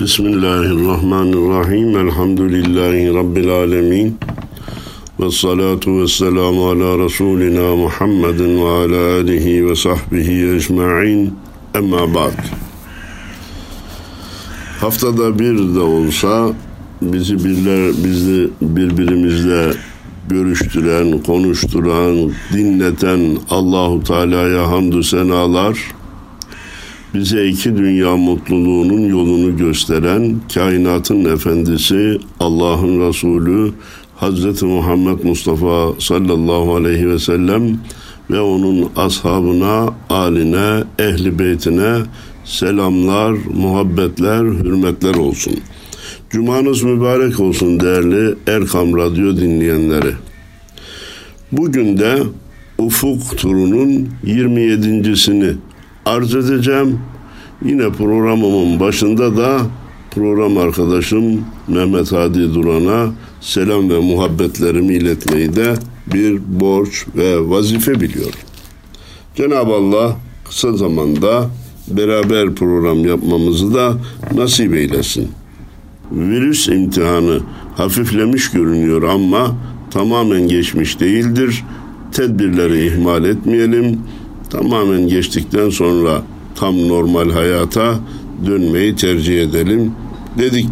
Bismillahirrahmanirrahim. Elhamdülillahi Rabbil alemin. Ve salatu ve selamu ala Resulina Muhammedin ve ala alihi ve sahbihi ecma'in. Emma ba'd. Haftada bir de olsa bizi birler, bizi birbirimizle görüştüren, konuşturan, dinleten Allahu Teala'ya hamdü senalar bize iki dünya mutluluğunun yolunu gösteren kainatın efendisi Allah'ın Resulü Hazreti Muhammed Mustafa sallallahu aleyhi ve sellem ve onun ashabına, aline, ehli beytine selamlar, muhabbetler, hürmetler olsun. Cumanız mübarek olsun değerli Erkam Radyo dinleyenleri. Bugün de Ufuk turunun 27.sini arz edeceğim. Yine programımın başında da program arkadaşım Mehmet Hadi Duran'a selam ve muhabbetlerimi iletmeyi de bir borç ve vazife biliyorum. Cenab-ı Allah kısa zamanda beraber program yapmamızı da nasip eylesin. Virüs imtihanı hafiflemiş görünüyor ama tamamen geçmiş değildir. Tedbirleri ihmal etmeyelim tamamen geçtikten sonra tam normal hayata dönmeyi tercih edelim dedik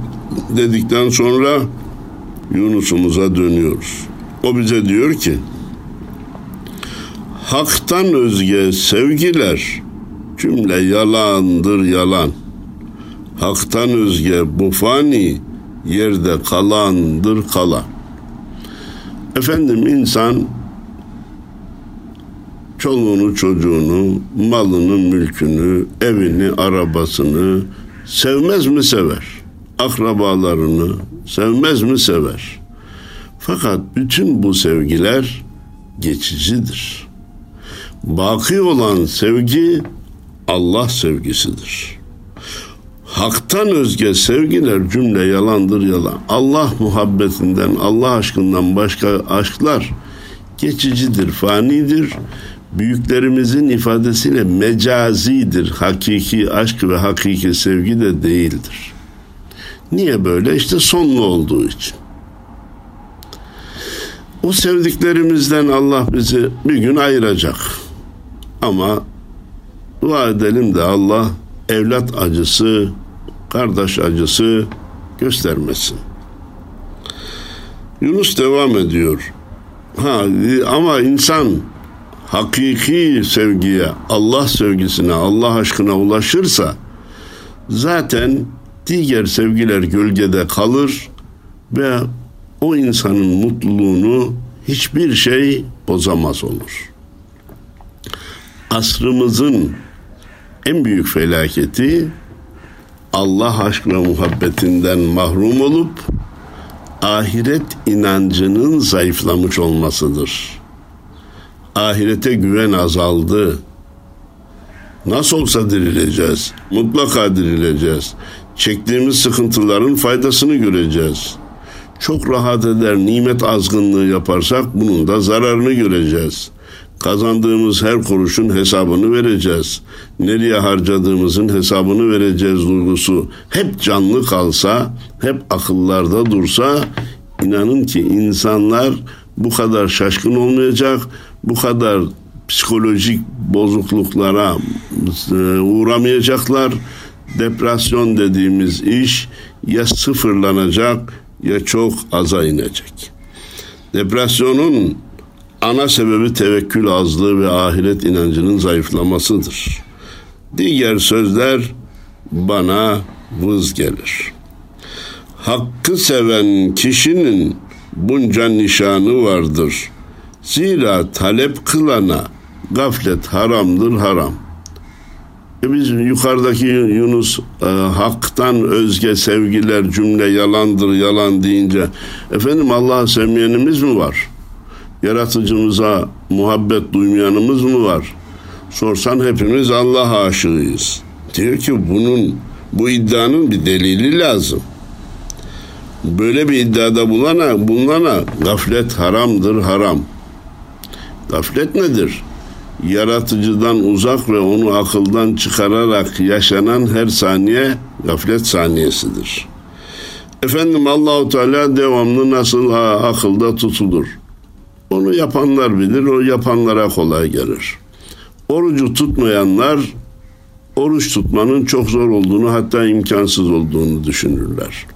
dedikten sonra Yunus'umuza dönüyoruz. O bize diyor ki Hak'tan özge sevgiler cümle yalandır yalan. Hak'tan özge bu fani yerde kalandır kalan. Efendim insan çoluğunu, çocuğunu, malını, mülkünü, evini, arabasını sevmez mi sever? Akrabalarını sevmez mi sever? Fakat bütün bu sevgiler geçicidir. Baki olan sevgi Allah sevgisidir. Hak'tan özge sevgiler cümle yalandır yalan. Allah muhabbetinden, Allah aşkından başka aşklar geçicidir, fanidir büyüklerimizin ifadesiyle mecazidir. Hakiki aşk ve hakiki sevgi de değildir. Niye böyle? İşte sonlu olduğu için. O sevdiklerimizden Allah bizi bir gün ayıracak. Ama dua edelim de Allah evlat acısı, kardeş acısı göstermesin. Yunus devam ediyor. Ha ama insan hakiki sevgiye, Allah sevgisine, Allah aşkına ulaşırsa zaten diğer sevgiler gölgede kalır ve o insanın mutluluğunu hiçbir şey bozamaz olur. Asrımızın en büyük felaketi Allah aşkına muhabbetinden mahrum olup ahiret inancının zayıflamış olmasıdır ahirete güven azaldı. Nasıl olsa dirileceğiz. Mutlaka dirileceğiz. Çektiğimiz sıkıntıların faydasını göreceğiz. Çok rahat eder nimet azgınlığı yaparsak bunun da zararını göreceğiz. Kazandığımız her kuruşun hesabını vereceğiz. Nereye harcadığımızın hesabını vereceğiz duygusu. Hep canlı kalsa, hep akıllarda dursa inanın ki insanlar bu kadar şaşkın olmayacak, bu kadar psikolojik bozukluklara e, uğramayacaklar. Depresyon dediğimiz iş ya sıfırlanacak ya çok aza inecek. Depresyonun ana sebebi tevekkül azlığı ve ahiret inancının zayıflamasıdır. Diğer sözler bana vız gelir. Hakkı seven kişinin bunca nişanı vardır. Zira talep kılana gaflet haramdır haram. E biz yukarıdaki Yunus e, haktan özge sevgiler cümle yalandır yalan deyince efendim Allah'ı sevmeyenimiz mi var? Yaratıcımıza muhabbet duymayanımız mı var? Sorsan hepimiz Allah'a aşığıyız. Diyor ki bunun bu iddianın bir delili lazım. Böyle bir iddiada bulana, bulunana gaflet haramdır haram. Gaflet nedir? Yaratıcıdan uzak ve onu akıldan çıkararak yaşanan her saniye Gaflet saniyesidir. Efendim Allahu Teala devamlı nasıl akılda tutulur. Onu yapanlar bilir, o yapanlara kolay gelir. Orucu tutmayanlar oruç tutmanın çok zor olduğunu hatta imkansız olduğunu düşünürler.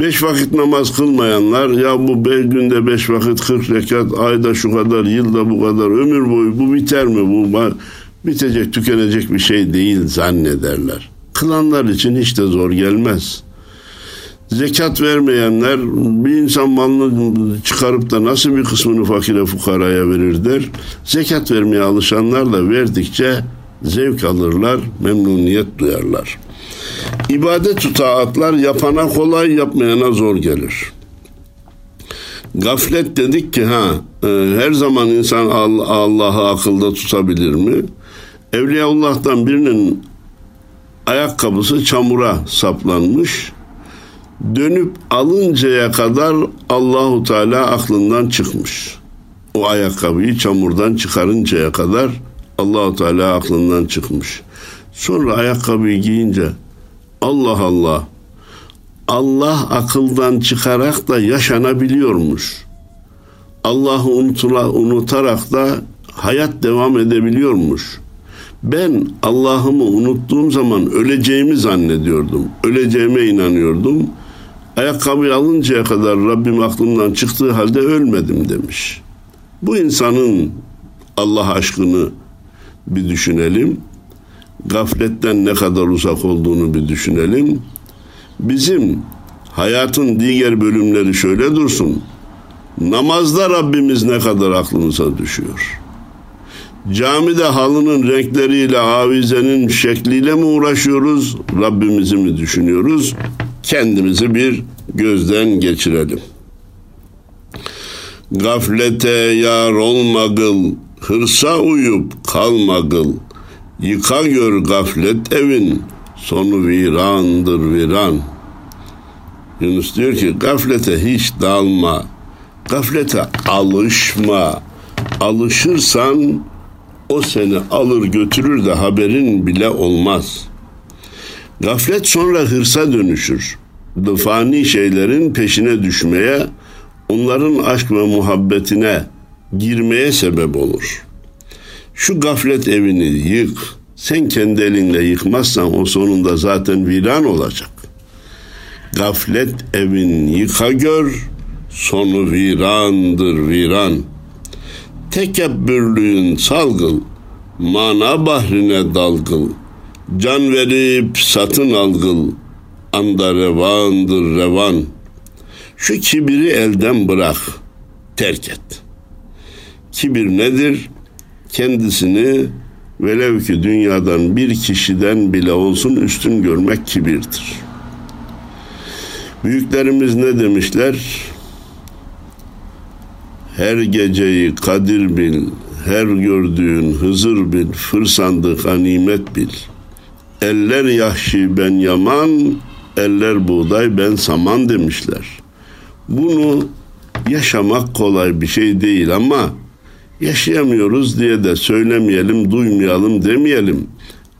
Beş vakit namaz kılmayanlar ya bu bir günde beş vakit kırk rekat ayda şu kadar yılda bu kadar ömür boyu bu biter mi bu bitecek tükenecek bir şey değil zannederler. Kılanlar için hiç de zor gelmez. Zekat vermeyenler bir insan malını çıkarıp da nasıl bir kısmını fakire fukaraya verir der. Zekat vermeye alışanlar da verdikçe zevk alırlar, memnuniyet duyarlar. İbadet taatlar yapana kolay, yapmayana zor gelir. Gaflet dedik ki ha e, her zaman insan Allah'ı akılda tutabilir mi? Evliyaullah'tan birinin ayakkabısı çamura saplanmış. Dönüp alıncaya kadar Allahu Teala aklından çıkmış. O ayakkabıyı çamurdan çıkarıncaya kadar Allahu Teala aklından çıkmış. Sonra ayakkabıyı giyince Allah Allah Allah akıldan çıkarak da yaşanabiliyormuş. Allah'ı unutula, unutarak da hayat devam edebiliyormuş. Ben Allah'ımı unuttuğum zaman öleceğimi zannediyordum. Öleceğime inanıyordum. Ayakkabıyı alıncaya kadar Rabbim aklımdan çıktığı halde ölmedim demiş. Bu insanın Allah aşkını bir düşünelim. Gafletten ne kadar uzak olduğunu bir düşünelim. Bizim hayatın diğer bölümleri şöyle dursun. Namazda Rabbimiz ne kadar aklımıza düşüyor. Camide halının renkleriyle, avizenin şekliyle mi uğraşıyoruz? Rabbimizi mi düşünüyoruz? Kendimizi bir gözden geçirelim. Gaflete yar olma kıl, hırsa uyup kalma kıl. Yıka gör gaflet evin, sonu virandır viran. Yunus diyor ki gaflete hiç dalma, gaflete alışma. Alışırsan o seni alır götürür de haberin bile olmaz. Gaflet sonra hırsa dönüşür. Fani şeylerin peşine düşmeye, onların aşk ve muhabbetine girmeye sebep olur. Şu gaflet evini yık. Sen kendi elinle yıkmazsan o sonunda zaten viran olacak. Gaflet evin yıka gör, sonu virandır viran.'' tekebbürlüğün salgıl, mana bahrine dalgıl, can verip satın algıl, anda revandır revan. Şu kibiri elden bırak, terk et. Kibir nedir? Kendisini velev ki dünyadan bir kişiden bile olsun üstün görmek kibirdir. Büyüklerimiz ne demişler? Her geceyi kadir bil, her gördüğün hızır bil, fırsandı ganimet bil. Eller yahşi ben yaman, eller buğday ben saman demişler. Bunu yaşamak kolay bir şey değil ama yaşayamıyoruz diye de söylemeyelim, duymayalım demeyelim.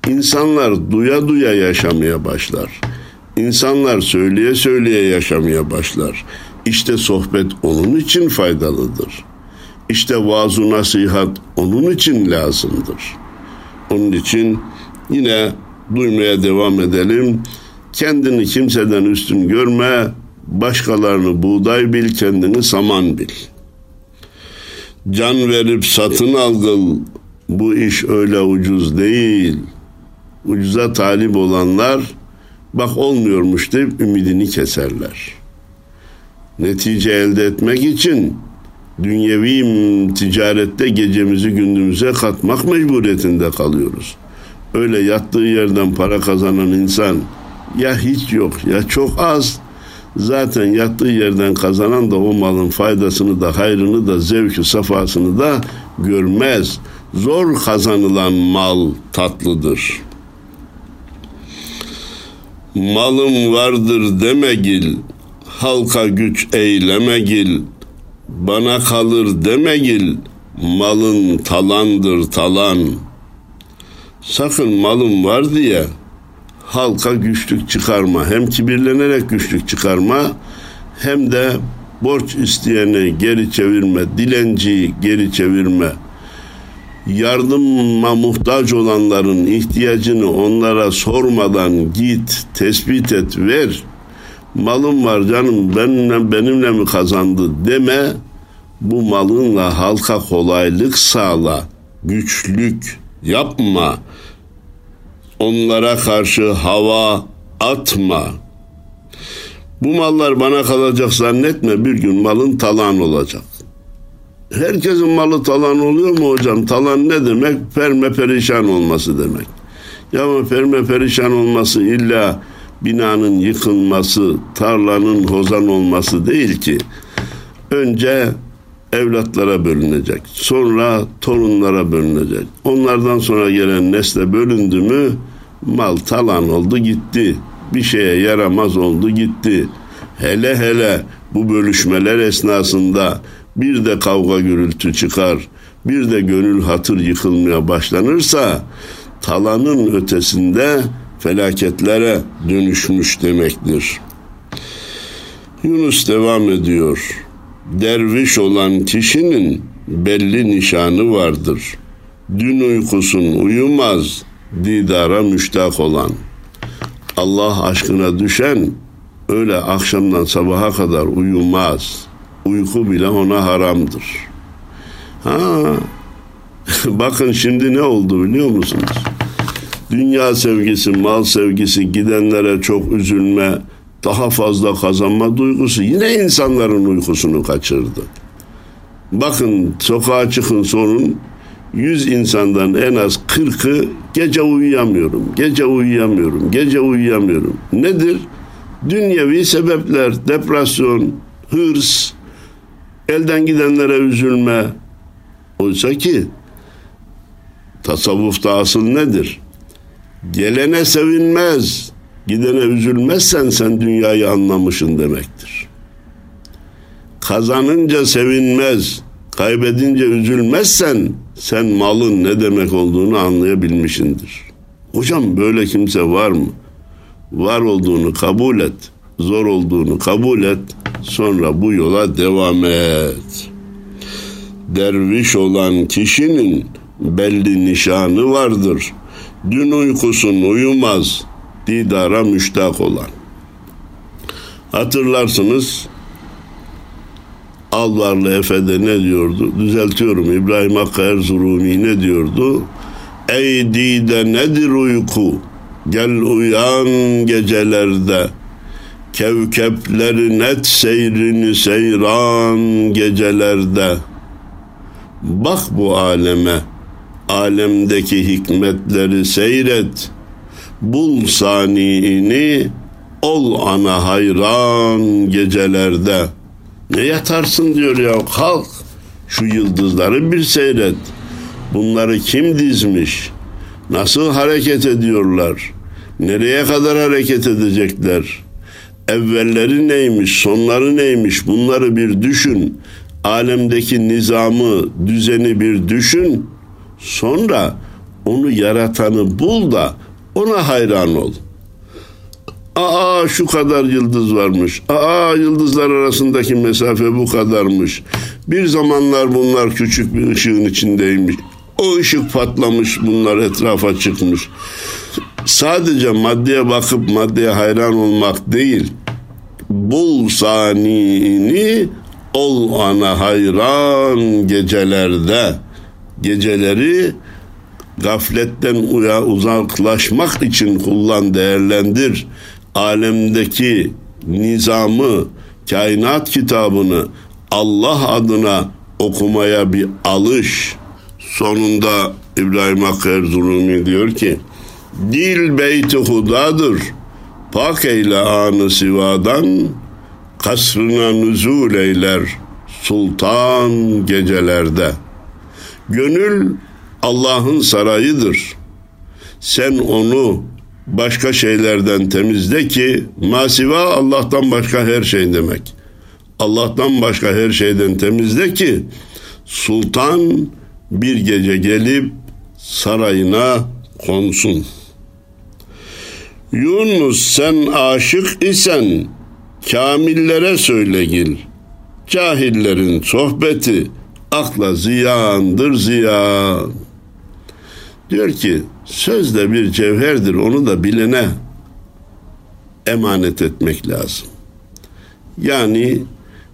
İnsanlar duya duya yaşamaya başlar. İnsanlar söyleye söyleye yaşamaya başlar. İşte sohbet onun için faydalıdır. İşte vaaz nasihat onun için lazımdır. Onun için yine duymaya devam edelim. Kendini kimseden üstün görme, başkalarını buğday bil, kendini saman bil. Can verip satın algıl, bu iş öyle ucuz değil. Ucuza talip olanlar, bak olmuyormuş deyip ümidini keserler.'' netice elde etmek için dünyevi ticarette gecemizi gündüzümüze katmak mecburiyetinde kalıyoruz. Öyle yattığı yerden para kazanan insan ya hiç yok ya çok az zaten yattığı yerden kazanan da o malın faydasını da hayrını da zevki safasını da görmez. Zor kazanılan mal tatlıdır. Malım vardır demegil, halka güç eylemegil, bana kalır demegil, malın talandır talan. Sakın malım var diye halka güçlük çıkarma. Hem kibirlenerek güçlük çıkarma hem de borç isteyeni geri çevirme, dilenciyi geri çevirme. Yardıma muhtaç olanların ihtiyacını onlara sormadan git, tespit et, ver. Malım var canım benimle, benimle mi kazandı deme. Bu malınla halka kolaylık sağla, güçlük yapma. Onlara karşı hava atma. Bu mallar bana kalacak zannetme bir gün malın talan olacak. Herkesin malı talan oluyor mu hocam? Talan ne demek? Perme perişan olması demek. Ya perme perişan olması illa binanın yıkılması, tarlanın hozan olması değil ki. Önce evlatlara bölünecek. Sonra torunlara bölünecek. Onlardan sonra gelen nesle bölündü mü mal talan oldu gitti. Bir şeye yaramaz oldu gitti. Hele hele bu bölüşmeler esnasında bir de kavga gürültü çıkar, bir de gönül hatır yıkılmaya başlanırsa talanın ötesinde felaketlere dönüşmüş demektir. Yunus devam ediyor. Derviş olan kişinin belli nişanı vardır. Dün uykusun uyumaz, didara müştak olan. Allah aşkına düşen öyle akşamdan sabaha kadar uyumaz. Uyku bile ona haramdır. Ha, bakın şimdi ne oldu biliyor musunuz? Dünya sevgisi, mal sevgisi, gidenlere çok üzülme, daha fazla kazanma duygusu yine insanların uykusunu kaçırdı. Bakın sokağa çıkın sorun 100 insandan en az 40'ı gece uyuyamıyorum, gece uyuyamıyorum, gece uyuyamıyorum. Nedir? Dünyevi sebepler, depresyon, hırs, elden gidenlere üzülme. Oysa ki tasavvufta asıl nedir? Gelene sevinmez, gidene üzülmezsen sen dünyayı anlamışın demektir. Kazanınca sevinmez, kaybedince üzülmezsen sen malın ne demek olduğunu anlayabilmişindir. Hocam böyle kimse var mı? Var olduğunu kabul et, zor olduğunu kabul et, sonra bu yola devam et. Derviş olan kişinin belli nişanı vardır. Dün uykusun uyumaz, didara müştak olan. Hatırlarsınız Alvarlı Efe'de ne diyordu? Düzeltiyorum İbrahim Hakkı Erzurumi ne diyordu? Ey dide nedir uyku? Gel uyan gecelerde. Kevkeplerin et seyrini seyran gecelerde. Bak bu aleme, alemdeki hikmetleri seyret. Bul saniini, ol ana hayran gecelerde. Ne yatarsın diyor ya kalk. Şu yıldızları bir seyret. Bunları kim dizmiş? Nasıl hareket ediyorlar? Nereye kadar hareket edecekler? Evvelleri neymiş, sonları neymiş? Bunları bir düşün. Alemdeki nizamı, düzeni bir düşün. Sonra onu yaratanı bul da ona hayran ol. Aa şu kadar yıldız varmış. Aa yıldızlar arasındaki mesafe bu kadarmış. Bir zamanlar bunlar küçük bir ışığın içindeymiş. O ışık patlamış bunlar etrafa çıkmış. Sadece maddeye bakıp maddeye hayran olmak değil. Bul sanini ol ana hayran gecelerde. Geceleri gafletten uya uzaklaşmak için kullan değerlendir. Alemdeki nizamı, kainat kitabını Allah adına okumaya bir alış. Sonunda İbrahim Hakkı Erzurumi diyor ki Dil beyti hudadır Pak eyle anı sivadan Kasrına nüzul eyler Sultan gecelerde Gönül Allah'ın sarayıdır. Sen onu başka şeylerden temizle ki masiva Allah'tan başka her şey demek. Allah'tan başka her şeyden temizle ki sultan bir gece gelip sarayına konsun. Yunus sen aşık isen kamillere söyle gil. Cahillerin sohbeti akla ziyandır ziyan. Diyor ki söz de bir cevherdir onu da bilene emanet etmek lazım. Yani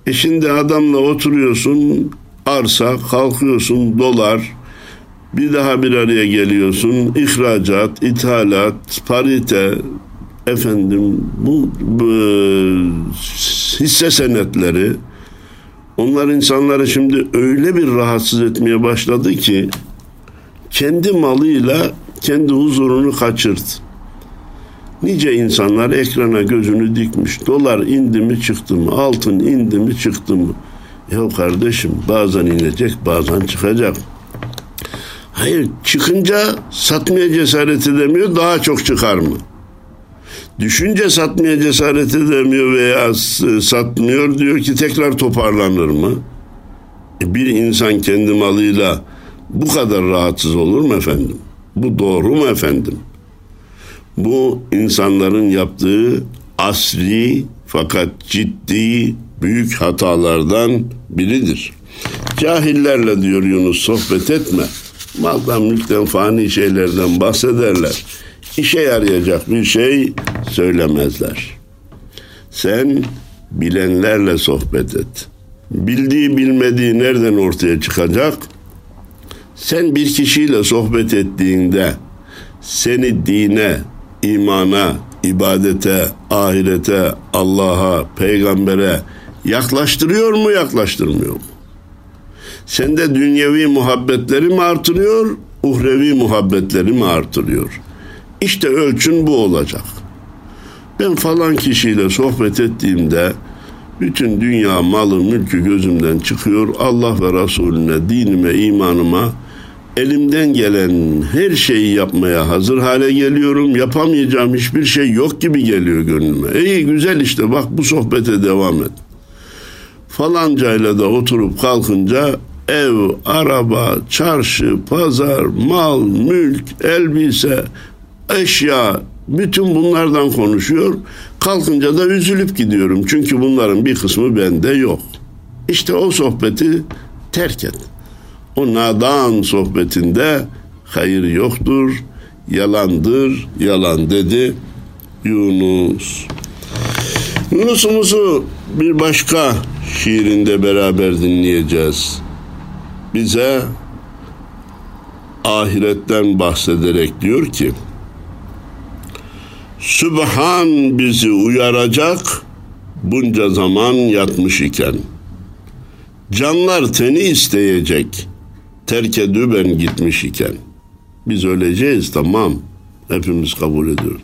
e şimdi adamla oturuyorsun arsa kalkıyorsun dolar bir daha bir araya geliyorsun ihracat, ithalat, parite efendim bu, bu hisse senetleri onlar insanları şimdi öyle bir rahatsız etmeye başladı ki kendi malıyla kendi huzurunu kaçırdı. Nice insanlar ekrana gözünü dikmiş. Dolar indi mi çıktı mı? Altın indi mi çıktı mı? Ya kardeşim bazen inecek bazen çıkacak. Hayır çıkınca satmaya cesaret edemiyor daha çok çıkar mı? Düşünce satmaya cesaret edemiyor veya satmıyor diyor ki tekrar toparlanır mı? E bir insan kendi malıyla bu kadar rahatsız olur mu efendim? Bu doğru mu efendim? Bu insanların yaptığı asri fakat ciddi büyük hatalardan biridir. Cahillerle diyor Yunus sohbet etme. Maldan mülkten fani şeylerden bahsederler. İşe yarayacak bir şey söylemezler. Sen bilenlerle sohbet et. Bildiği bilmediği nereden ortaya çıkacak? Sen bir kişiyle sohbet ettiğinde seni dine, imana, ibadete, ahirete, Allah'a, peygambere yaklaştırıyor mu, yaklaştırmıyor mu? Sende dünyevi muhabbetleri mi artırıyor, uhrevi muhabbetleri mi artırıyor? İşte ölçün bu olacak. Ben falan kişiyle sohbet ettiğimde bütün dünya malı mülkü gözümden çıkıyor. Allah ve Resulüne, dinime, imanıma elimden gelen her şeyi yapmaya hazır hale geliyorum. Yapamayacağım hiçbir şey yok gibi geliyor gönlüme. İyi güzel işte bak bu sohbete devam et. Falancayla da oturup kalkınca ev, araba, çarşı, pazar, mal, mülk, elbise, eşya bütün bunlardan konuşuyor. Kalkınca da üzülüp gidiyorum. Çünkü bunların bir kısmı bende yok. İşte o sohbeti terk et. O nadan sohbetinde hayır yoktur, yalandır, yalan dedi Yunus. Yunus'umuzu bir başka şiirinde beraber dinleyeceğiz. Bize ahiretten bahsederek diyor ki Sübhan bizi uyaracak bunca zaman yatmış iken canlar teni isteyecek terk ben gitmiş iken biz öleceğiz tamam hepimiz kabul ediyoruz.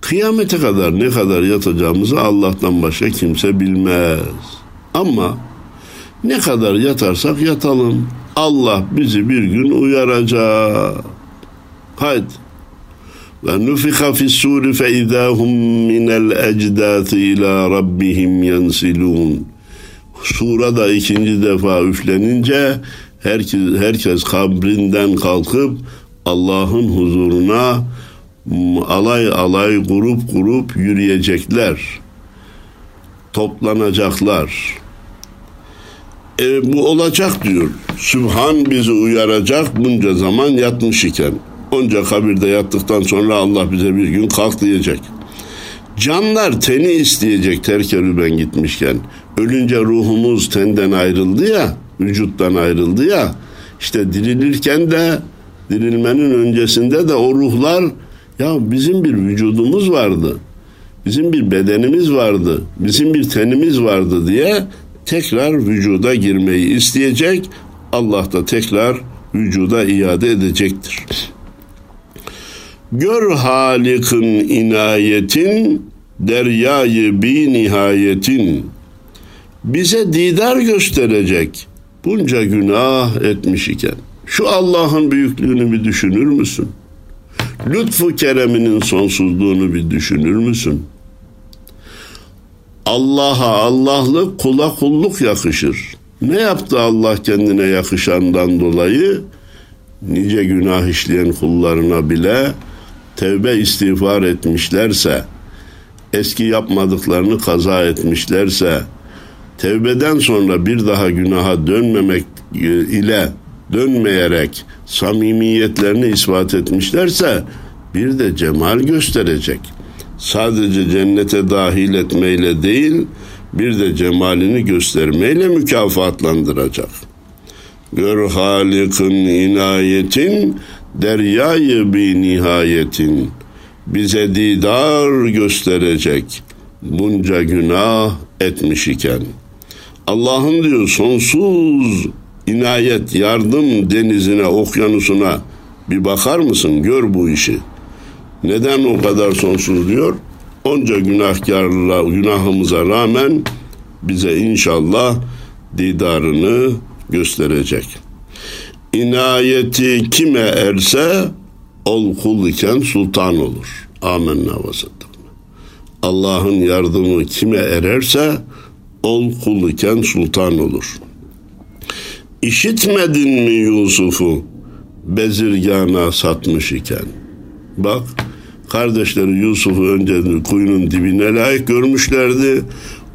Kıyamete kadar ne kadar yatacağımızı Allah'tan başka kimse bilmez. Ama ne kadar yatarsak yatalım. Allah bizi bir gün uyaracak. Haydi. Ve nufika fis suri fe idahum minel ecdati ila rabbihim yensilun. Surada ikinci defa üflenince herkes, herkes kabrinden kalkıp Allah'ın huzuruna alay alay grup grup yürüyecekler. Toplanacaklar. E, bu olacak diyor. Sübhan bizi uyaracak bunca zaman yatmış iken. Onca kabirde yattıktan sonra Allah bize bir gün kalk diyecek. Canlar teni isteyecek terk ben gitmişken. Ölünce ruhumuz tenden ayrıldı ya, vücuttan ayrıldı ya. İşte dirilirken de dirilmenin öncesinde de o ruhlar ya bizim bir vücudumuz vardı. Bizim bir bedenimiz vardı. Bizim bir tenimiz vardı diye tekrar vücuda girmeyi isteyecek. Allah da tekrar vücuda iade edecektir. Gör Halik'in inayetin, deryayı bi nihayetin. Bize didar gösterecek bunca günah etmiş iken. Şu Allah'ın büyüklüğünü bir düşünür müsün? Lütfu kereminin sonsuzluğunu bir düşünür müsün? Allah'a Allah'lık kula kulluk yakışır. Ne yaptı Allah kendine yakışandan dolayı? Nice günah işleyen kullarına bile tevbe istiğfar etmişlerse, eski yapmadıklarını kaza etmişlerse, tevbeden sonra bir daha günaha dönmemek e, ile dönmeyerek samimiyetlerini ispat etmişlerse bir de cemal gösterecek. Sadece cennete dahil etmeyle değil, bir de cemalini göstermeyle mükafatlandıracak. Gör Halik'in inayetin, deryayı bir nihayetin, bize didar gösterecek, bunca günah etmiş iken. Allah'ın diyor sonsuz inayet, yardım denizine, okyanusuna bir bakar mısın? Gör bu işi. Neden o kadar sonsuz diyor? Onca günahkarla, günahımıza rağmen bize inşallah didarını gösterecek. İnayeti kime erse ol kul iken sultan olur. Amenna ve Allah'ın yardımı kime ererse ol kul iken sultan olur. İşitmedin mi Yusuf'u bezirgana satmış iken? Bak kardeşleri Yusuf'u önce kuyunun dibine layık görmüşlerdi.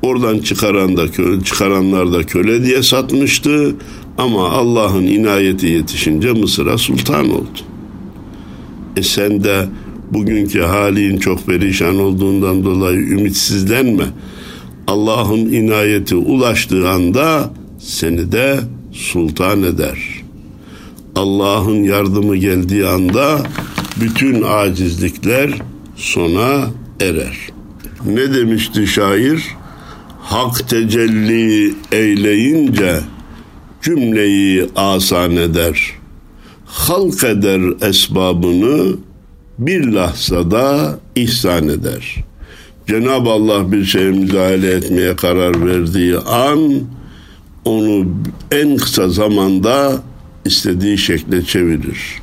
Oradan çıkaran da köle, çıkaranlar da köle diye satmıştı. Ama Allah'ın inayeti yetişince Mısır'a sultan oldu. E sen de bugünkü halin çok perişan olduğundan dolayı ümitsizlenme. Allah'ın inayeti ulaştığı anda seni de sultan eder. Allah'ın yardımı geldiği anda bütün acizlikler sona erer. Ne demişti şair? Hak tecelli eyleyince cümleyi asan eder. Halk eder esbabını bir lahzada ihsan eder. Cenab-ı Allah bir şeye müdahale etmeye karar verdiği an onu en kısa zamanda istediği şekle çevirir.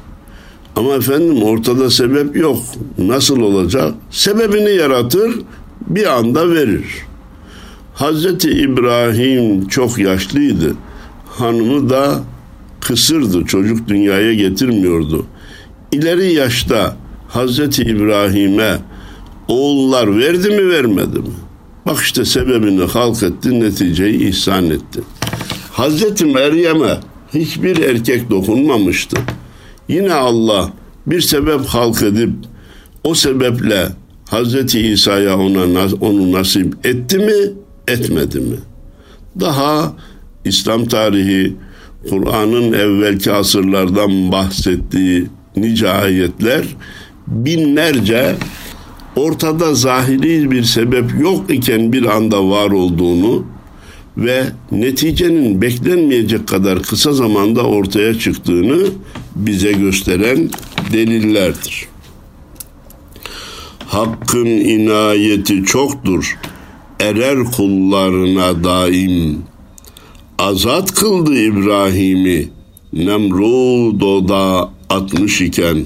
Ama efendim ortada sebep yok. Nasıl olacak? Sebebini yaratır, bir anda verir. Hazreti İbrahim çok yaşlıydı. Hanımı da kısırdı. Çocuk dünyaya getirmiyordu. İleri yaşta Hazreti İbrahim'e oğullar verdi mi vermedi mi? Bak işte sebebini halk etti, neticeyi ihsan etti. Hazreti Meryem'e hiçbir erkek dokunmamıştı. Yine Allah bir sebep halk edip o sebeple Hazreti İsa'ya ona onu nasip etti mi, etmedi mi? Daha İslam tarihi Kur'an'ın evvelki asırlardan bahsettiği nice ayetler binlerce ortada zahiri bir sebep yok iken bir anda var olduğunu ve neticenin beklenmeyecek kadar kısa zamanda ortaya çıktığını bize gösteren delillerdir. Hakkın inayeti çoktur. Erer kullarına daim. Azat kıldı İbrahim'i. Nemrud oda atmış iken.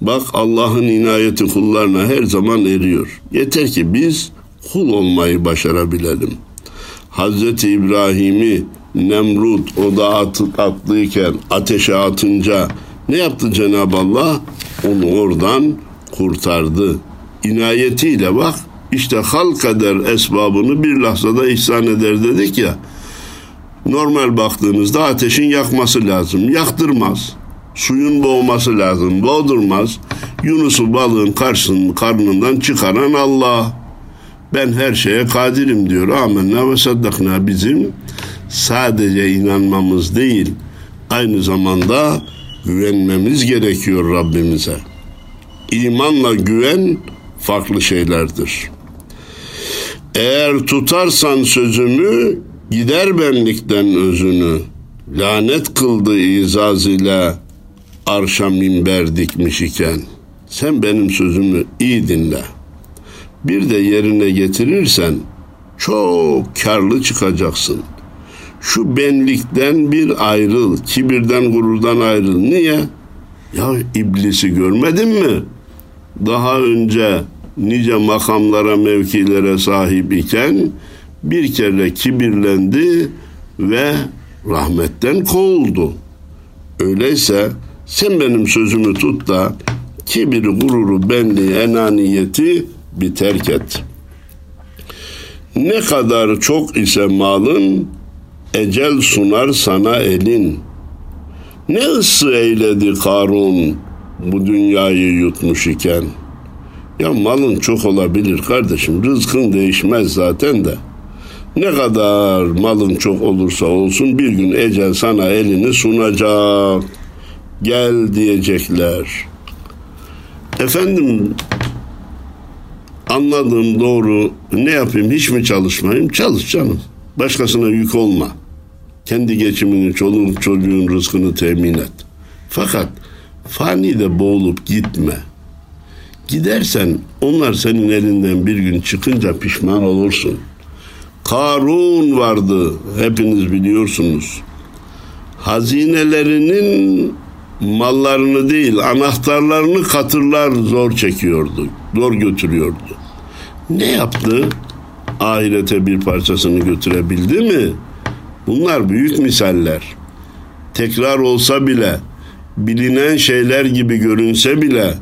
Bak Allah'ın inayeti kullarına her zaman eriyor. Yeter ki biz kul olmayı başarabilelim. Hazreti İbrahim'i Nemrut o da atıp atlıyken ateşe atınca ne yaptı Cenab-ı Allah? Onu oradan kurtardı. İnayetiyle bak işte halk eder esbabını bir lahzada ihsan eder dedik ya. Normal baktığınızda ateşin yakması lazım. Yaktırmaz. Suyun boğması lazım. Boğdurmaz. Yunus'u balığın karşısının karnından çıkaran Allah. Ben her şeye kadirim diyor. Amenna ve saddakna bizim sadece inanmamız değil aynı zamanda güvenmemiz gerekiyor Rabbimize. İmanla güven farklı şeylerdir. Eğer tutarsan sözümü gider benlikten özünü. Lanet kıldı izaz ile arşa minber dikmiş iken. Sen benim sözümü iyi dinle.'' bir de yerine getirirsen çok karlı çıkacaksın. Şu benlikten bir ayrıl, kibirden gururdan ayrıl. Niye? Ya iblisi görmedin mi? Daha önce nice makamlara, mevkilere sahip iken bir kere kibirlendi ve rahmetten kovuldu. Öyleyse sen benim sözümü tut da Kibir, gururu, benliği, enaniyeti bir terk et. Ne kadar çok ise malın, ecel sunar sana elin. Ne ısı eyledi Karun bu dünyayı yutmuş iken. Ya malın çok olabilir kardeşim, rızkın değişmez zaten de. Ne kadar malın çok olursa olsun bir gün ecel sana elini sunacak. Gel diyecekler. Efendim anladığım doğru ne yapayım hiç mi çalışmayayım? Çalış canım. Başkasına yük olma. Kendi geçimini, çoluğun çocuğun rızkını temin et. Fakat fani de boğulup gitme. Gidersen onlar senin elinden bir gün çıkınca pişman olursun. Karun vardı hepiniz biliyorsunuz. Hazinelerinin mallarını değil anahtarlarını katırlar zor çekiyordu. Zor götürüyordu. Ne yaptı? Ahirete bir parçasını götürebildi mi? Bunlar büyük misaller. Tekrar olsa bile, bilinen şeyler gibi görünse bile,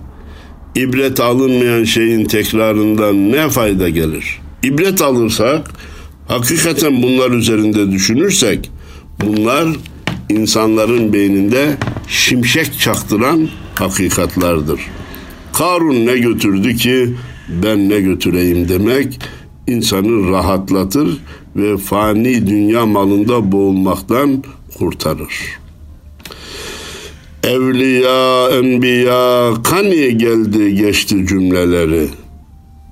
ibret alınmayan şeyin tekrarından ne fayda gelir? İbret alırsak, hakikaten bunlar üzerinde düşünürsek, bunlar insanların beyninde şimşek çaktıran hakikatlardır. Karun ne götürdü ki ben ne götüreyim demek insanı rahatlatır ve fani dünya malında boğulmaktan kurtarır. Evliya, enbiya kani geldi geçti cümleleri.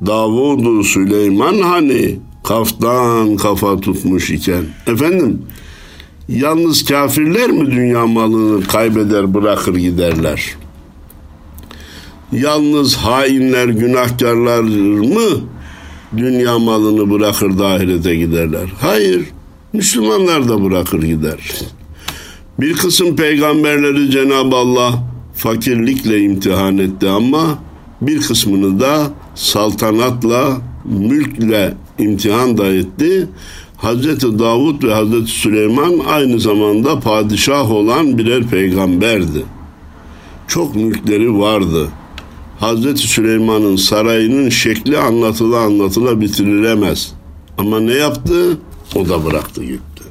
Davudu Süleyman hani kaftan kafa tutmuş iken. Efendim yalnız kafirler mi dünya malını kaybeder bırakır giderler? Yalnız hainler, günahkarlar mı dünya malını bırakır da ahirete giderler? Hayır, Müslümanlar da bırakır gider. Bir kısım peygamberleri Cenab-ı Allah fakirlikle imtihan etti ama bir kısmını da saltanatla, mülkle imtihan da etti. Hazreti Davud ve Hazreti Süleyman aynı zamanda padişah olan birer peygamberdi. Çok mülkleri vardı. Hazreti Süleyman'ın sarayının şekli anlatıla anlatıla bitirilemez. Ama ne yaptı? O da bıraktı gitti.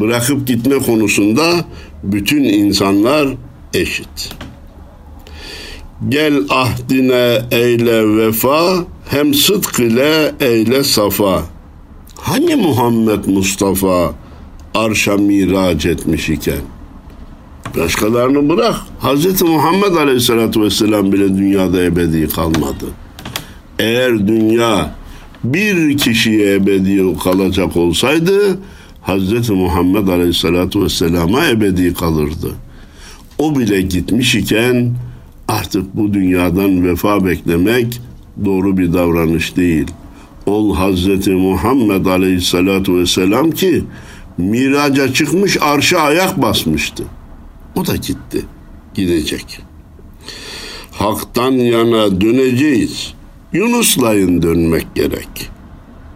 Bırakıp gitme konusunda bütün insanlar eşit. Gel ahdine eyle vefa, hem sıdk ile eyle safa. Hani Muhammed Mustafa arşa miraç etmiş iken? Başkalarını bırak. Hz. Muhammed Aleyhisselatü Vesselam bile dünyada ebedi kalmadı. Eğer dünya bir kişiye ebedi kalacak olsaydı Hz. Muhammed Aleyhisselatü Vesselam'a ebedi kalırdı. O bile gitmiş iken artık bu dünyadan vefa beklemek doğru bir davranış değil. Ol Hazreti Muhammed Aleyhisselatü Vesselam ki miraca çıkmış arşa ayak basmıştı. O da gitti. Gidecek. Hak'tan yana döneceğiz. Yunuslayın dönmek gerek.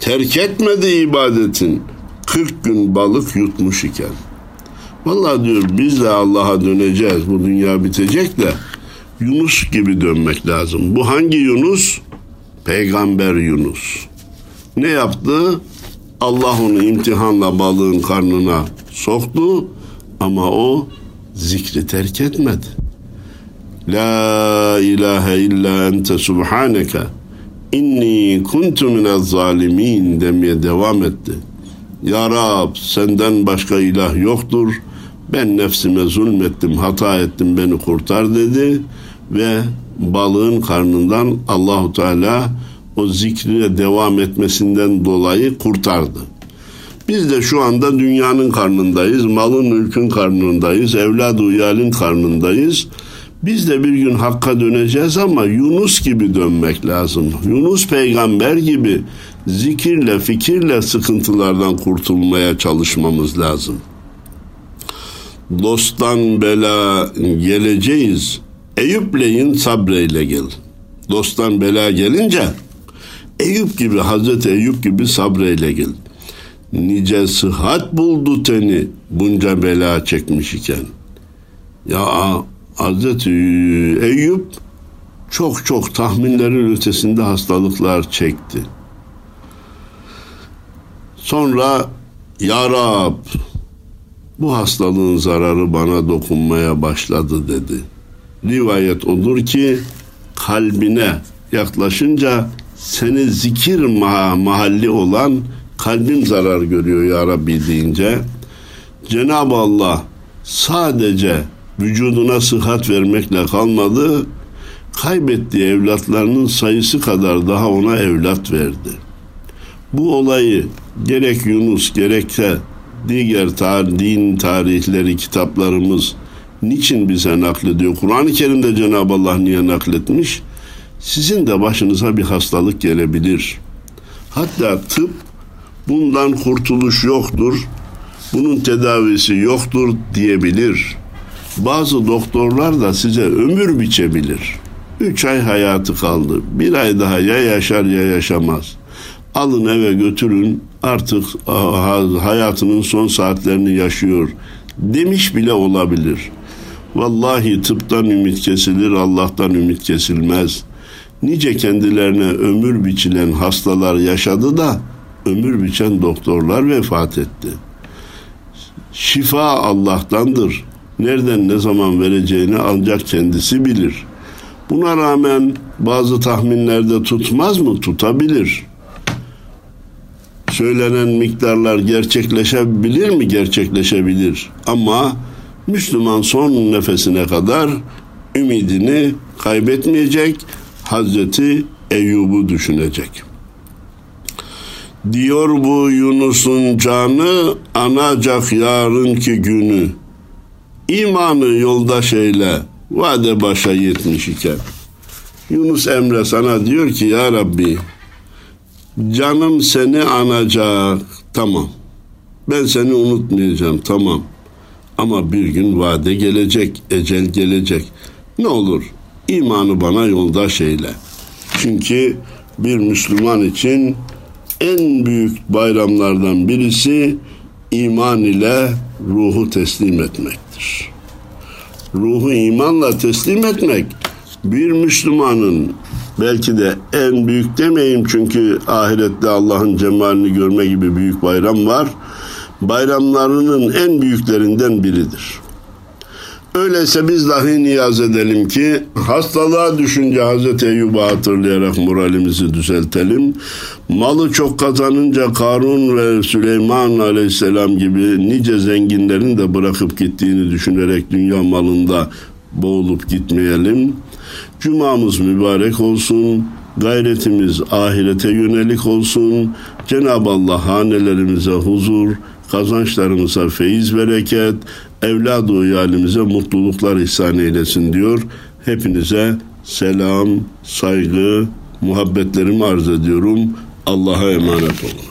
Terk etmedi ibadetin. 40 gün balık yutmuş iken. Vallahi diyor biz de Allah'a döneceğiz. Bu dünya bitecek de Yunus gibi dönmek lazım. Bu hangi Yunus? Peygamber Yunus. Ne yaptı? Allah onu imtihanla balığın karnına soktu ama o zikri terk etmedi. La ilahe illa ente subhaneke inni kuntu minez zalimin demeye devam etti. Ya Rab senden başka ilah yoktur. Ben nefsime zulmettim, hata ettim, beni kurtar dedi ve balığın karnından Allahu Teala o zikrine devam etmesinden dolayı kurtardı. Biz de şu anda dünyanın karnındayız, malın mülkün karnındayız, evlad uyalin karnındayız. Biz de bir gün Hakk'a döneceğiz ama Yunus gibi dönmek lazım. Yunus peygamber gibi zikirle, fikirle sıkıntılardan kurtulmaya çalışmamız lazım. Dosttan bela geleceğiz. Eyüpleyin sabreyle gel. Dosttan bela gelince Eyüp gibi, Hazreti Eyüp gibi sabreyle gel. Nice sıhhat buldu teni bunca bela çekmiş iken. Ya Hazreti Eyüp çok çok tahminlerin ötesinde hastalıklar çekti. Sonra Ya Rab bu hastalığın zararı bana dokunmaya başladı dedi. Rivayet odur ki kalbine yaklaşınca seni zikir mahalli olan kalbin zarar görüyor ya Rabbi deyince Cenab-ı Allah sadece vücuduna sıhhat vermekle kalmadı kaybettiği evlatlarının sayısı kadar daha ona evlat verdi. Bu olayı gerek Yunus gerekse diğer tar din tarihleri kitaplarımız niçin bize naklediyor? Kur'an-ı Kerim'de Cenab-ı Allah niye nakletmiş? Sizin de başınıza bir hastalık gelebilir. Hatta tıp bundan kurtuluş yoktur, bunun tedavisi yoktur diyebilir. Bazı doktorlar da size ömür biçebilir. Üç ay hayatı kaldı. Bir ay daha ya yaşar ya yaşamaz. Alın eve götürün artık hayatının son saatlerini yaşıyor demiş bile olabilir. Vallahi tıptan ümit kesilir, Allah'tan ümit kesilmez. Nice kendilerine ömür biçilen hastalar yaşadı da ömür biçen doktorlar vefat etti. Şifa Allah'tandır. Nereden ne zaman vereceğini ancak kendisi bilir. Buna rağmen bazı tahminlerde tutmaz mı? Tutabilir. Söylenen miktarlar gerçekleşebilir mi? Gerçekleşebilir. Ama Müslüman son nefesine kadar ümidini kaybetmeyecek, Hazreti Eyyub'u düşünecek. Diyor bu Yunus'un canı anacak yarınki günü. İmanı yoldaş eyle, vade başa yetmiş iken. Yunus Emre sana diyor ki ya Rabbi canım seni anacak tamam. Ben seni unutmayacağım tamam. Ama bir gün vade gelecek, ecel gelecek. Ne olur imanı bana yoldaş eyle. Çünkü bir Müslüman için en büyük bayramlardan birisi iman ile ruhu teslim etmektir. Ruhu imanla teslim etmek bir Müslümanın belki de en büyük demeyeyim çünkü ahirette Allah'ın cemalini görme gibi büyük bayram var. Bayramlarının en büyüklerinden biridir. Öyleyse biz dahi niyaz edelim ki hastalığa düşünce Hazreti Eyyub'u hatırlayarak moralimizi düzeltelim. Malı çok kazanınca Karun ve Süleyman aleyhisselam gibi nice zenginlerin de bırakıp gittiğini düşünerek dünya malında boğulup gitmeyelim. Cumamız mübarek olsun. Gayretimiz ahirete yönelik olsun. Cenab-ı Allah hanelerimize huzur, kazançlarımıza feyiz bereket, evladı uyalimize mutluluklar ihsan eylesin diyor. Hepinize selam, saygı, muhabbetlerimi arz ediyorum. Allah'a emanet olun.